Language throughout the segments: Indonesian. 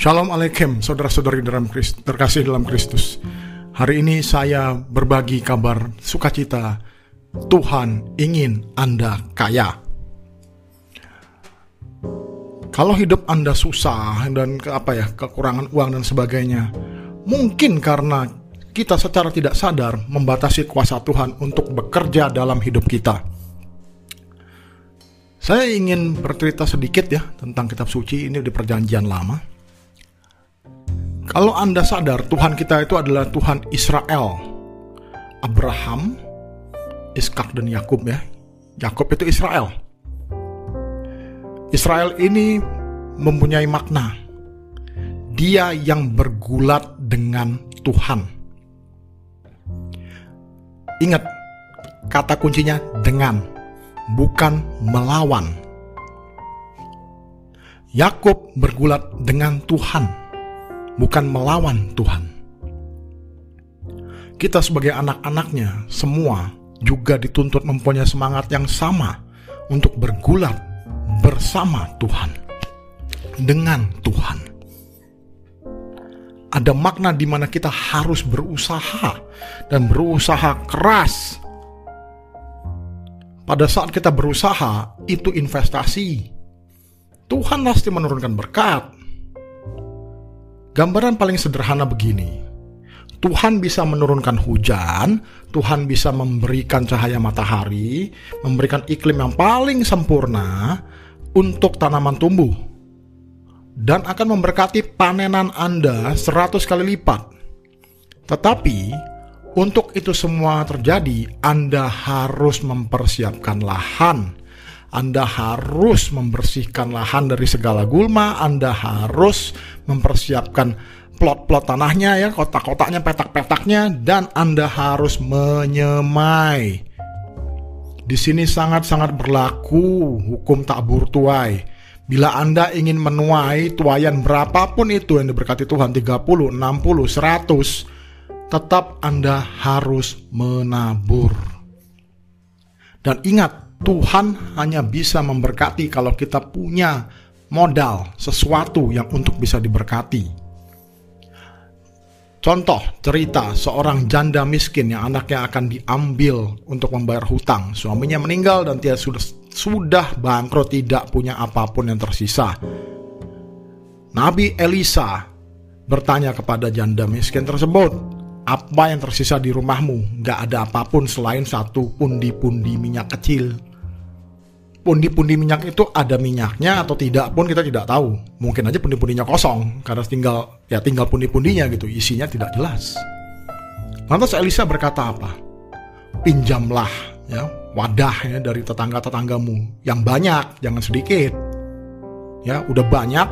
Shalom Alaikum, saudara-saudari dalam Kristus, terkasih dalam Kristus. Hari ini saya berbagi kabar sukacita. Tuhan ingin Anda kaya. Kalau hidup Anda susah dan ke apa ya, kekurangan uang dan sebagainya, mungkin karena kita secara tidak sadar membatasi kuasa Tuhan untuk bekerja dalam hidup kita. Saya ingin bercerita sedikit ya tentang kitab suci ini di perjanjian lama. Kalau Anda sadar Tuhan kita itu adalah Tuhan Israel. Abraham, Iskak dan Yakub ya. Yakub itu Israel. Israel ini mempunyai makna. Dia yang bergulat dengan Tuhan. Ingat, kata kuncinya dengan, bukan melawan. Yakub bergulat dengan Tuhan bukan melawan Tuhan. Kita sebagai anak-anaknya semua juga dituntut mempunyai semangat yang sama untuk bergulat bersama Tuhan, dengan Tuhan. Ada makna di mana kita harus berusaha dan berusaha keras. Pada saat kita berusaha, itu investasi. Tuhan pasti menurunkan berkat, Gambaran paling sederhana begini. Tuhan bisa menurunkan hujan, Tuhan bisa memberikan cahaya matahari, memberikan iklim yang paling sempurna untuk tanaman tumbuh. Dan akan memberkati panenan Anda 100 kali lipat. Tetapi, untuk itu semua terjadi, Anda harus mempersiapkan lahan anda harus membersihkan lahan dari segala gulma, Anda harus mempersiapkan plot-plot tanahnya ya, kotak-kotaknya, petak-petaknya, dan Anda harus menyemai. Di sini sangat-sangat berlaku hukum tak tuai. Bila Anda ingin menuai tuayan berapapun itu yang diberkati Tuhan, 30, 60, 100, tetap Anda harus menabur. Dan ingat, Tuhan hanya bisa memberkati kalau kita punya modal sesuatu yang untuk bisa diberkati. Contoh cerita seorang janda miskin yang anaknya akan diambil untuk membayar hutang. Suaminya meninggal dan dia sudah sudah bangkrut tidak punya apa pun yang tersisa. Nabi Elisa bertanya kepada janda miskin tersebut, apa yang tersisa di rumahmu? Gak ada apa pun selain satu pundi-pundi minyak kecil pundi-pundi minyak itu ada minyaknya atau tidak pun kita tidak tahu. Mungkin aja pundi-pundinya kosong karena tinggal ya tinggal pundi-pundinya gitu, isinya tidak jelas. Lantas Elisa berkata apa? Pinjamlah ya wadah ya dari tetangga-tetanggamu yang banyak, jangan sedikit. Ya, udah banyak,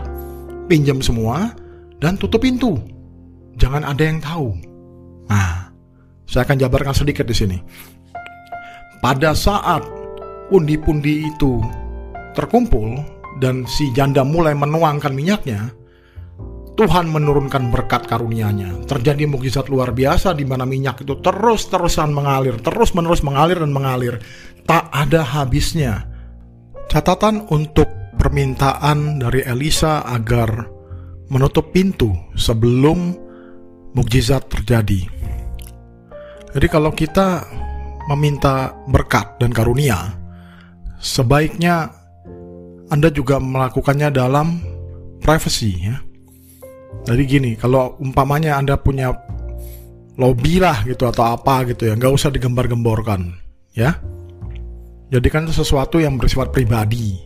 pinjam semua dan tutup pintu. Jangan ada yang tahu. Nah, saya akan jabarkan sedikit di sini. Pada saat pundi-pundi itu terkumpul dan si janda mulai menuangkan minyaknya, Tuhan menurunkan berkat karunia-Nya. Terjadi mukjizat luar biasa di mana minyak itu terus-terusan mengalir, terus-menerus mengalir dan mengalir. Tak ada habisnya. Catatan untuk permintaan dari Elisa agar menutup pintu sebelum mukjizat terjadi. Jadi kalau kita meminta berkat dan karunia, sebaiknya Anda juga melakukannya dalam privacy ya. Jadi gini, kalau umpamanya Anda punya lobby lah gitu atau apa gitu ya, nggak usah digembar-gemborkan ya. Jadi kan sesuatu yang bersifat pribadi.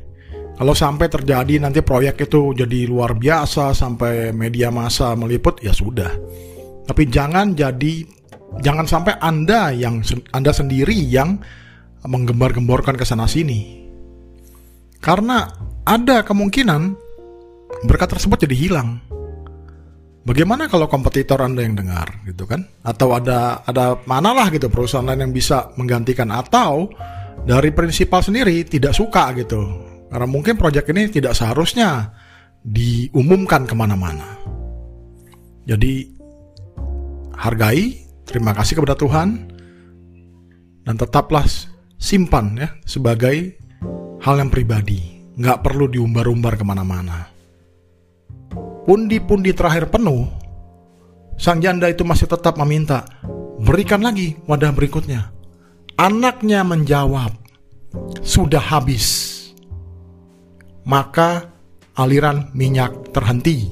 Kalau sampai terjadi nanti proyek itu jadi luar biasa sampai media massa meliput ya sudah. Tapi jangan jadi jangan sampai Anda yang Anda sendiri yang menggembar-gemborkan ke sana sini. Karena ada kemungkinan berkat tersebut jadi hilang. Bagaimana kalau kompetitor Anda yang dengar gitu kan? Atau ada ada manalah gitu perusahaan lain yang bisa menggantikan atau dari prinsipal sendiri tidak suka gitu. Karena mungkin proyek ini tidak seharusnya diumumkan ke mana-mana. Jadi hargai, terima kasih kepada Tuhan, dan tetaplah simpan ya sebagai hal yang pribadi, nggak perlu diumbar-umbar ke mana-mana. pundi-pundi terakhir penuh, sang janda itu masih tetap meminta, berikan lagi wadah berikutnya. Anaknya menjawab, sudah habis. Maka aliran minyak terhenti.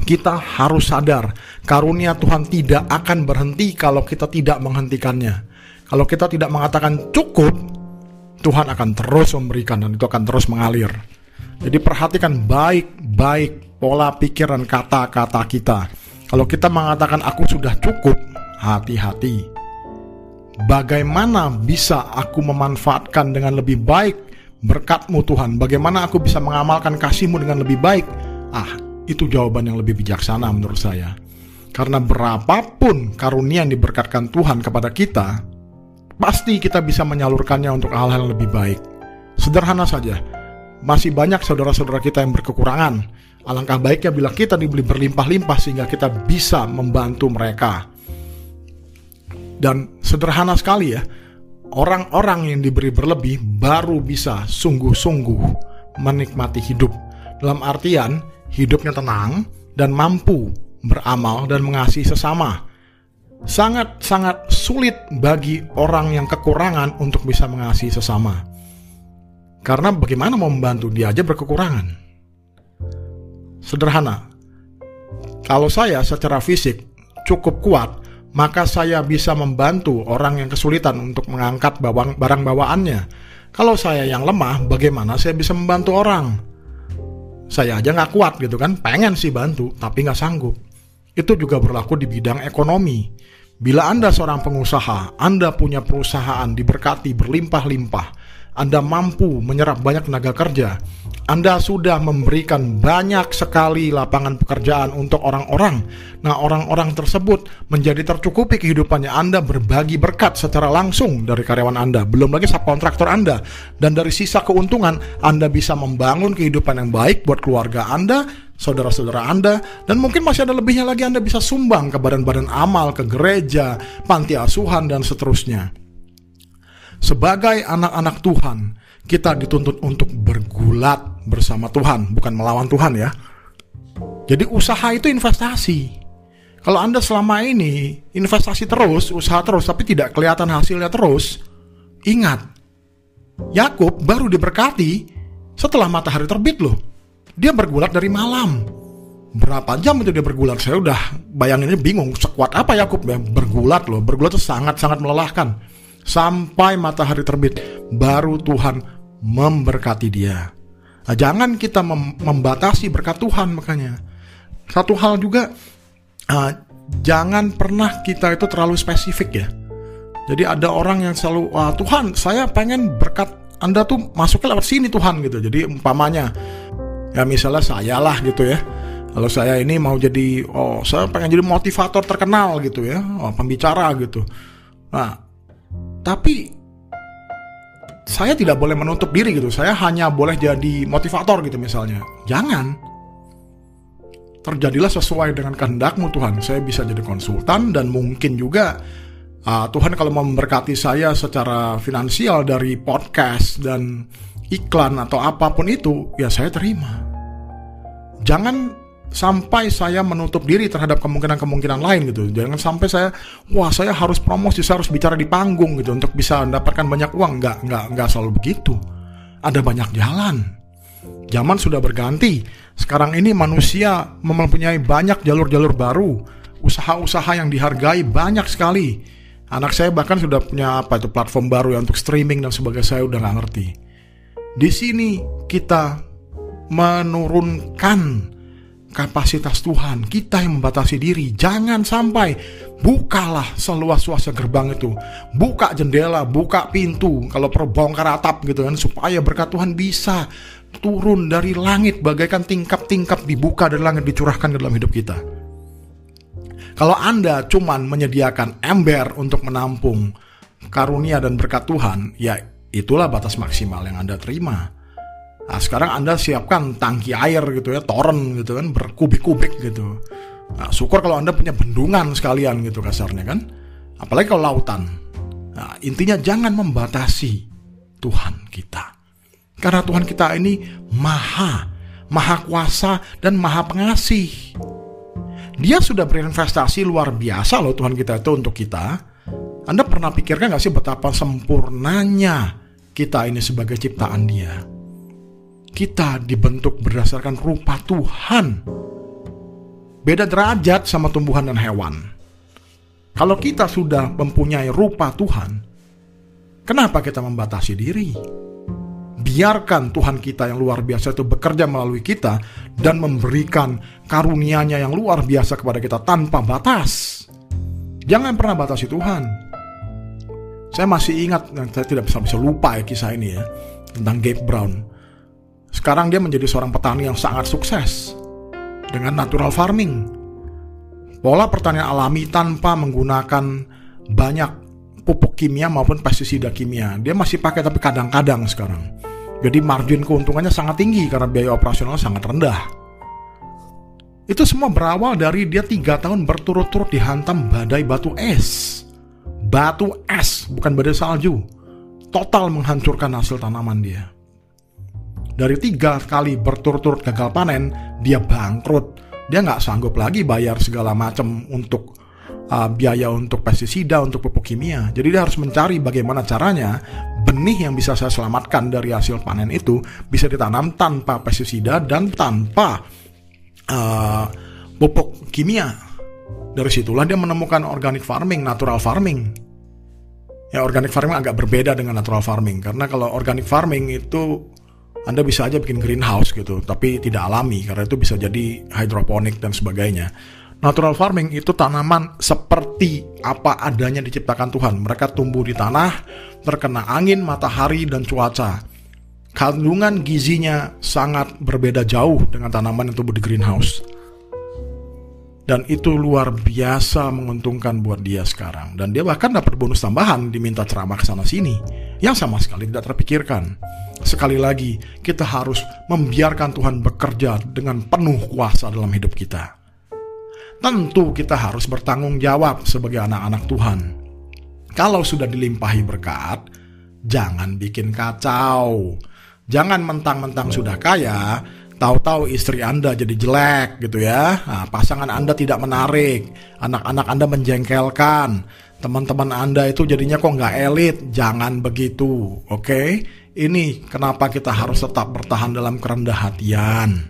Kita harus sadar, karunia Tuhan tidak akan berhenti kalau kita tidak menghentikannya. Kalau kita tidak mengatakan cukup, Tuhan akan terus memberikan dan itu akan terus mengalir. Jadi perhatikan baik-baik pola pikiran kata-kata kita. Kalau kita mengatakan aku sudah cukup, hati-hati. Bagaimana bisa aku memanfaatkan dengan lebih baik berkatmu Tuhan? Bagaimana aku bisa mengamalkan kasihmu dengan lebih baik? Ah, itu jawaban yang lebih bijaksana menurut saya. Karena berapapun karunia yang diberkatkan Tuhan kepada kita, pasti kita bisa menyalurkannya untuk hal-hal yang lebih baik. Sederhana saja, masih banyak saudara-saudara kita yang berkekurangan. Alangkah baiknya bila kita dibeli berlimpah-limpah sehingga kita bisa membantu mereka. Dan sederhana sekali ya, orang-orang yang diberi berlebih baru bisa sungguh-sungguh menikmati hidup. Dalam artian, hidupnya tenang dan mampu beramal dan mengasihi sesama. Sangat-sangat sulit bagi orang yang kekurangan untuk bisa mengasihi sesama. Karena bagaimana mau membantu dia aja berkekurangan. Sederhana. Kalau saya secara fisik cukup kuat, maka saya bisa membantu orang yang kesulitan untuk mengangkat barang bawaannya. Kalau saya yang lemah, bagaimana saya bisa membantu orang? Saya aja nggak kuat gitu kan, pengen sih bantu, tapi nggak sanggup. Itu juga berlaku di bidang ekonomi. Bila Anda seorang pengusaha, Anda punya perusahaan diberkati berlimpah-limpah, anda mampu menyerap banyak tenaga kerja. Anda sudah memberikan banyak sekali lapangan pekerjaan untuk orang-orang. Nah, orang-orang tersebut menjadi tercukupi kehidupannya. Anda berbagi berkat secara langsung dari karyawan Anda, belum lagi subkontraktor Anda. Dan dari sisa keuntungan, Anda bisa membangun kehidupan yang baik buat keluarga Anda, saudara-saudara Anda, dan mungkin masih ada lebihnya lagi Anda bisa sumbang ke badan-badan amal, ke gereja, panti asuhan, dan seterusnya. Sebagai anak-anak Tuhan, kita dituntut untuk bergulat bersama Tuhan, bukan melawan Tuhan ya. Jadi usaha itu investasi. Kalau Anda selama ini investasi terus, usaha terus, tapi tidak kelihatan hasilnya terus, ingat, Yakub baru diberkati setelah matahari terbit loh. Dia bergulat dari malam. Berapa jam itu dia bergulat? Saya udah bayanginnya bingung. Sekuat apa Yakub ya bergulat loh. Bergulat itu sangat-sangat melelahkan sampai matahari terbit, baru Tuhan memberkati dia. Nah, jangan kita mem membatasi berkat Tuhan makanya. Satu hal juga, uh, jangan pernah kita itu terlalu spesifik ya. Jadi ada orang yang selalu, wah Tuhan, saya pengen berkat Anda tuh masuknya lewat sini Tuhan gitu. Jadi umpamanya, ya misalnya saya lah gitu ya. Kalau saya ini mau jadi, oh saya pengen jadi motivator terkenal gitu ya, oh, pembicara gitu. Nah, tapi saya tidak boleh menutup diri gitu. Saya hanya boleh jadi motivator gitu misalnya. Jangan. Terjadilah sesuai dengan kehendakmu Tuhan. Saya bisa jadi konsultan dan mungkin juga uh, Tuhan kalau memberkati saya secara finansial dari podcast dan iklan atau apa pun itu, ya saya terima. Jangan sampai saya menutup diri terhadap kemungkinan-kemungkinan lain gitu. Jangan sampai saya, wah saya harus promosi, saya harus bicara di panggung gitu untuk bisa mendapatkan banyak uang. Nggak, nggak, nggak selalu begitu. Ada banyak jalan. Zaman sudah berganti. Sekarang ini manusia mempunyai banyak jalur-jalur baru. Usaha-usaha yang dihargai banyak sekali. Anak saya bahkan sudah punya apa itu platform baru ya untuk streaming dan sebagainya. Saya udah nggak ngerti. Di sini kita menurunkan kapasitas Tuhan, kita yang membatasi diri. Jangan sampai bukalah seluas-luasnya gerbang itu. Buka jendela, buka pintu, kalau perlu bongkar atap gitu kan supaya berkat Tuhan bisa turun dari langit bagaikan tingkap-tingkap dibuka dari langit dicurahkan ke dalam hidup kita. Kalau Anda cuman menyediakan ember untuk menampung karunia dan berkat Tuhan, ya itulah batas maksimal yang Anda terima. Nah, sekarang Anda siapkan tangki air gitu ya, toren gitu kan, berkubik-kubik gitu. Nah, syukur kalau Anda punya bendungan sekalian gitu kasarnya kan. Apalagi kalau lautan. Nah, intinya jangan membatasi Tuhan kita. Karena Tuhan kita ini maha, maha kuasa, dan maha pengasih. Dia sudah berinvestasi luar biasa loh Tuhan kita itu untuk kita. Anda pernah pikirkan gak sih betapa sempurnanya kita ini sebagai ciptaan dia? Kita dibentuk berdasarkan rupa Tuhan. Beda derajat sama tumbuhan dan hewan. Kalau kita sudah mempunyai rupa Tuhan, kenapa kita membatasi diri? biarkan Tuhan kita yang luar biasa itu bekerja melalui kita dan memberikan karunia-Nya yang luar biasa kepada kita tanpa batas. Jangan pernah batasi Tuhan. Saya masih ingat, saya tidak bisa bisa lupa ya kisah ini ya tentang Gabe Brown. Sekarang dia menjadi seorang petani yang sangat sukses dengan natural farming. Pola pertanian alami tanpa menggunakan banyak pupuk kimia maupun pestisida kimia. Dia masih pakai tapi kadang-kadang sekarang. Jadi margin keuntungannya sangat tinggi karena biaya operasional sangat rendah. Itu semua berawal dari dia tiga tahun berturut-turut dihantam badai batu es. Batu es, bukan badai salju. Total menghancurkan hasil tanaman dia. Dari tiga kali berturut-turut gagal panen, dia bangkrut. Dia nggak sanggup lagi bayar segala macam untuk uh, biaya untuk pestisida, untuk pupuk kimia. Jadi dia harus mencari bagaimana caranya benih yang bisa saya selamatkan dari hasil panen itu bisa ditanam tanpa pestisida dan tanpa uh, kimia. Dari situlah dia menemukan organic farming, natural farming. Ya organic farming agak berbeda dengan natural farming karena kalau organic farming itu anda bisa aja bikin greenhouse gitu, tapi tidak alami karena itu bisa jadi hidroponik dan sebagainya. Natural farming itu tanaman seperti apa adanya diciptakan Tuhan. Mereka tumbuh di tanah, terkena angin, matahari, dan cuaca. Kandungan gizinya sangat berbeda jauh dengan tanaman yang tumbuh di greenhouse. Dan itu luar biasa menguntungkan buat dia sekarang. Dan dia bahkan dapat bonus tambahan diminta ceramah ke sana sini. Yang sama sekali tidak terpikirkan. Sekali lagi, kita harus membiarkan Tuhan bekerja dengan penuh kuasa dalam hidup kita tentu kita harus bertanggung jawab sebagai anak-anak Tuhan. Kalau sudah dilimpahi berkat, jangan bikin kacau. Jangan mentang-mentang sudah kaya, tahu-tahu istri Anda jadi jelek gitu ya. Nah, pasangan Anda tidak menarik, anak-anak Anda menjengkelkan, teman-teman Anda itu jadinya kok nggak elit. Jangan begitu, oke? Okay? Ini kenapa kita harus tetap bertahan dalam kerendah hatian.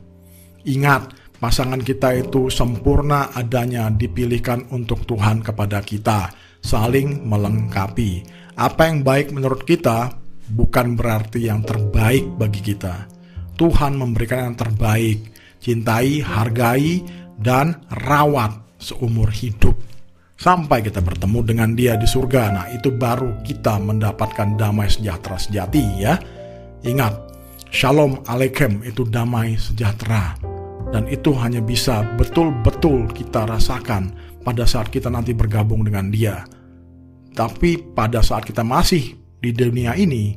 Ingat, pasangan kita itu sempurna adanya dipilihkan untuk Tuhan kepada kita, saling melengkapi. Apa yang baik menurut kita bukan berarti yang terbaik bagi kita. Tuhan memberikan yang terbaik, cintai, hargai, dan rawat seumur hidup. Sampai kita bertemu dengan dia di surga. Nah itu baru kita mendapatkan damai sejahtera sejati ya. Ingat, Shalom Aleichem itu damai sejahtera dan itu hanya bisa betul-betul kita rasakan pada saat kita nanti bergabung dengan Dia. Tapi pada saat kita masih di dunia ini,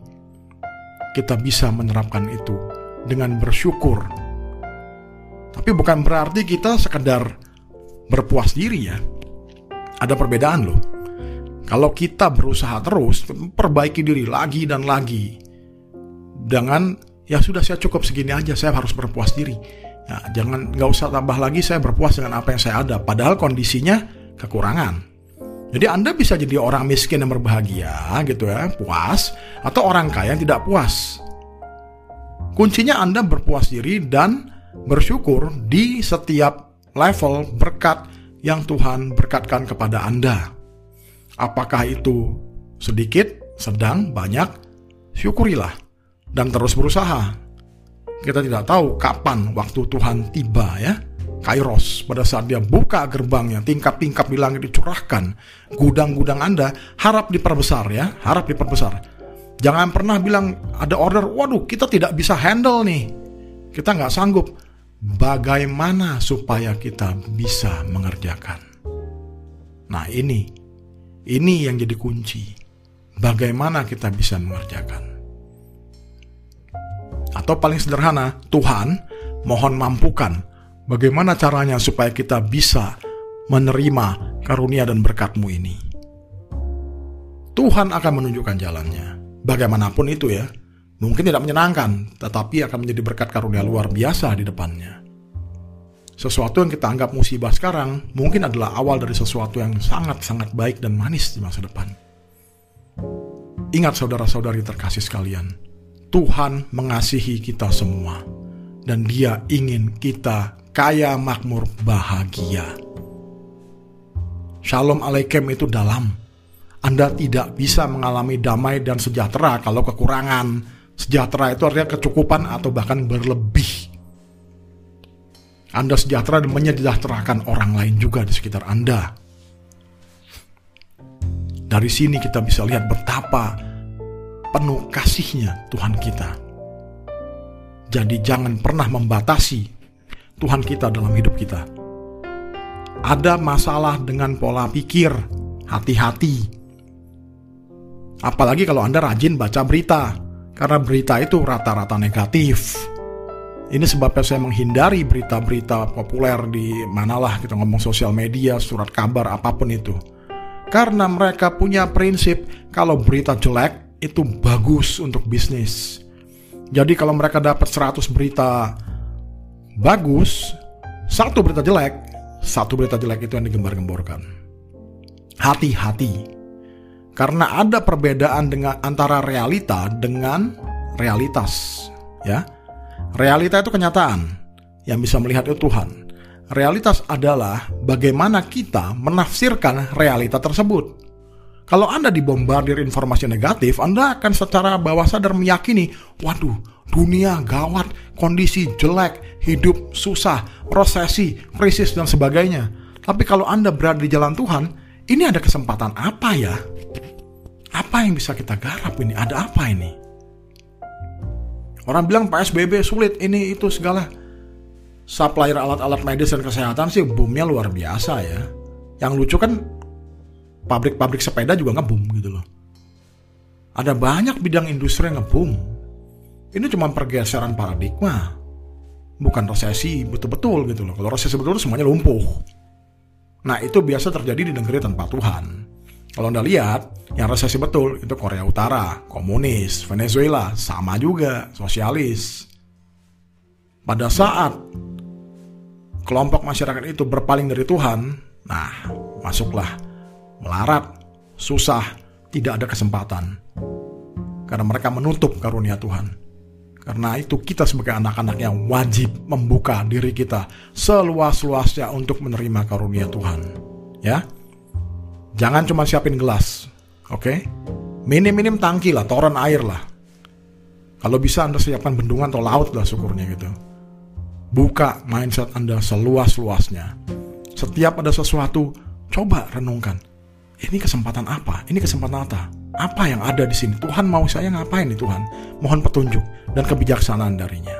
kita bisa menerapkan itu dengan bersyukur. Tapi bukan berarti kita sekedar berpuas diri ya. Ada perbedaan loh. Kalau kita berusaha terus, perbaiki diri lagi dan lagi. Dengan ya sudah saya cukup segini aja, saya harus berpuas diri Ya, jangan nggak usah tambah lagi saya berpuas dengan apa yang saya ada, padahal kondisinya kekurangan. Jadi Anda bisa jadi orang miskin yang berbahagia gitu ya, puas, atau orang kaya yang tidak puas. Kuncinya Anda berpuas diri dan bersyukur di setiap level berkat yang Tuhan berkatkan kepada Anda. Apakah itu sedikit, sedang, banyak? Syukurilah dan terus berusaha. Kita tidak tahu kapan waktu Tuhan tiba ya. Kairos pada saat dia buka gerbangnya, tingkap-tingkap di langit dicurahkan, gudang-gudang Anda harap diperbesar ya, harap diperbesar. Jangan pernah bilang ada order, waduh kita tidak bisa handle nih, kita nggak sanggup. Bagaimana supaya kita bisa mengerjakan? Nah ini, ini yang jadi kunci. Bagaimana kita bisa mengerjakan? Atau paling sederhana, Tuhan mohon mampukan bagaimana caranya supaya kita bisa menerima karunia dan berkatmu ini. Tuhan akan menunjukkan jalannya. Bagaimanapun itu ya, Mungkin tidak menyenangkan, tetapi akan menjadi berkat karunia luar biasa di depannya. Sesuatu yang kita anggap musibah sekarang mungkin adalah awal dari sesuatu yang sangat-sangat baik dan manis di masa depan. Ingat saudara-saudari terkasih sekalian, Tuhan mengasihi kita semua dan Dia ingin kita kaya makmur bahagia. Shalom alaikum itu dalam. Anda tidak bisa mengalami damai dan sejahtera kalau kekurangan. Sejahtera itu artinya kecukupan atau bahkan berlebih. Anda sejahtera dan menyejahterakan orang lain juga di sekitar Anda. Dari sini kita bisa lihat betapa penuh kasihnya Tuhan kita. Jadi jangan pernah membatasi Tuhan kita dalam hidup kita. Ada masalah dengan pola pikir, hati-hati. Apalagi kalau Anda rajin baca berita, karena berita itu rata-rata negatif ini sebabnya saya menghindari berita-berita populer di manalah kita ngomong sosial media, surat kabar, apa pun itu. Karena mereka punya prinsip kalau berita jelek itu bagus untuk bisnis. Jadi kalau mereka dapat 100 berita bagus, satu berita jelek, satu berita jelek itu yang digembar-gemborkan. Hati-hati. Karena ada perbedaan dengan antara realita dengan realitas, ya Realita itu kenyataan. Yang bisa melihat itu Tuhan. Realitas adalah bagaimana kita menafsirkan realita tersebut. Kalau Anda dibombardir informasi negatif, Anda akan secara bawah sadar meyakini, waduh, dunia gawat, kondisi jelek, hidup susah, prosesi, krisis, dan sebagainya. Tapi kalau Anda berada di jalan Tuhan, ini ada kesempatan apa ya? Apa yang bisa kita garap ini? Ada apa ini? Orang bilang PSBB sulit ini itu segala. Supplier alat-alat medis dan kesehatan sih boomnya luar biasa ya. Yang lucu kan pabrik-pabrik sepeda juga ngebum gitu loh. Ada banyak bidang industri yang ngebum. Ini cuma pergeseran paradigma. Bukan resesi betul-betul gitu loh. Kalau resesi betul semuanya lumpuh. Nah itu biasa terjadi di negeri tanpa Tuhan. Kalau Anda lihat, yang resesi betul itu Korea Utara, komunis, Venezuela, sama juga, sosialis. Pada saat kelompok masyarakat itu berpaling dari Tuhan, nah, masuklah melarat, susah, tidak ada kesempatan. Karena mereka menutup karunia Tuhan. Karena itu kita sebagai anak-anak yang wajib membuka diri kita seluas-luasnya untuk menerima karunia Tuhan. Ya, Jangan cuma siapin gelas, oke? Okay? Minim-minim tangki lah, toren air lah. Kalau bisa Anda siapkan bendungan atau laut lah syukurnya gitu. Buka mindset Anda seluas-luasnya. Setiap ada sesuatu, coba renungkan. Ini kesempatan apa? Ini kesempatan apa? Apa yang ada di sini? Tuhan mau saya ngapain nih Tuhan? Mohon petunjuk dan kebijaksanaan darinya.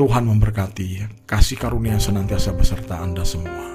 Tuhan memberkati, kasih karunia senantiasa beserta Anda semua.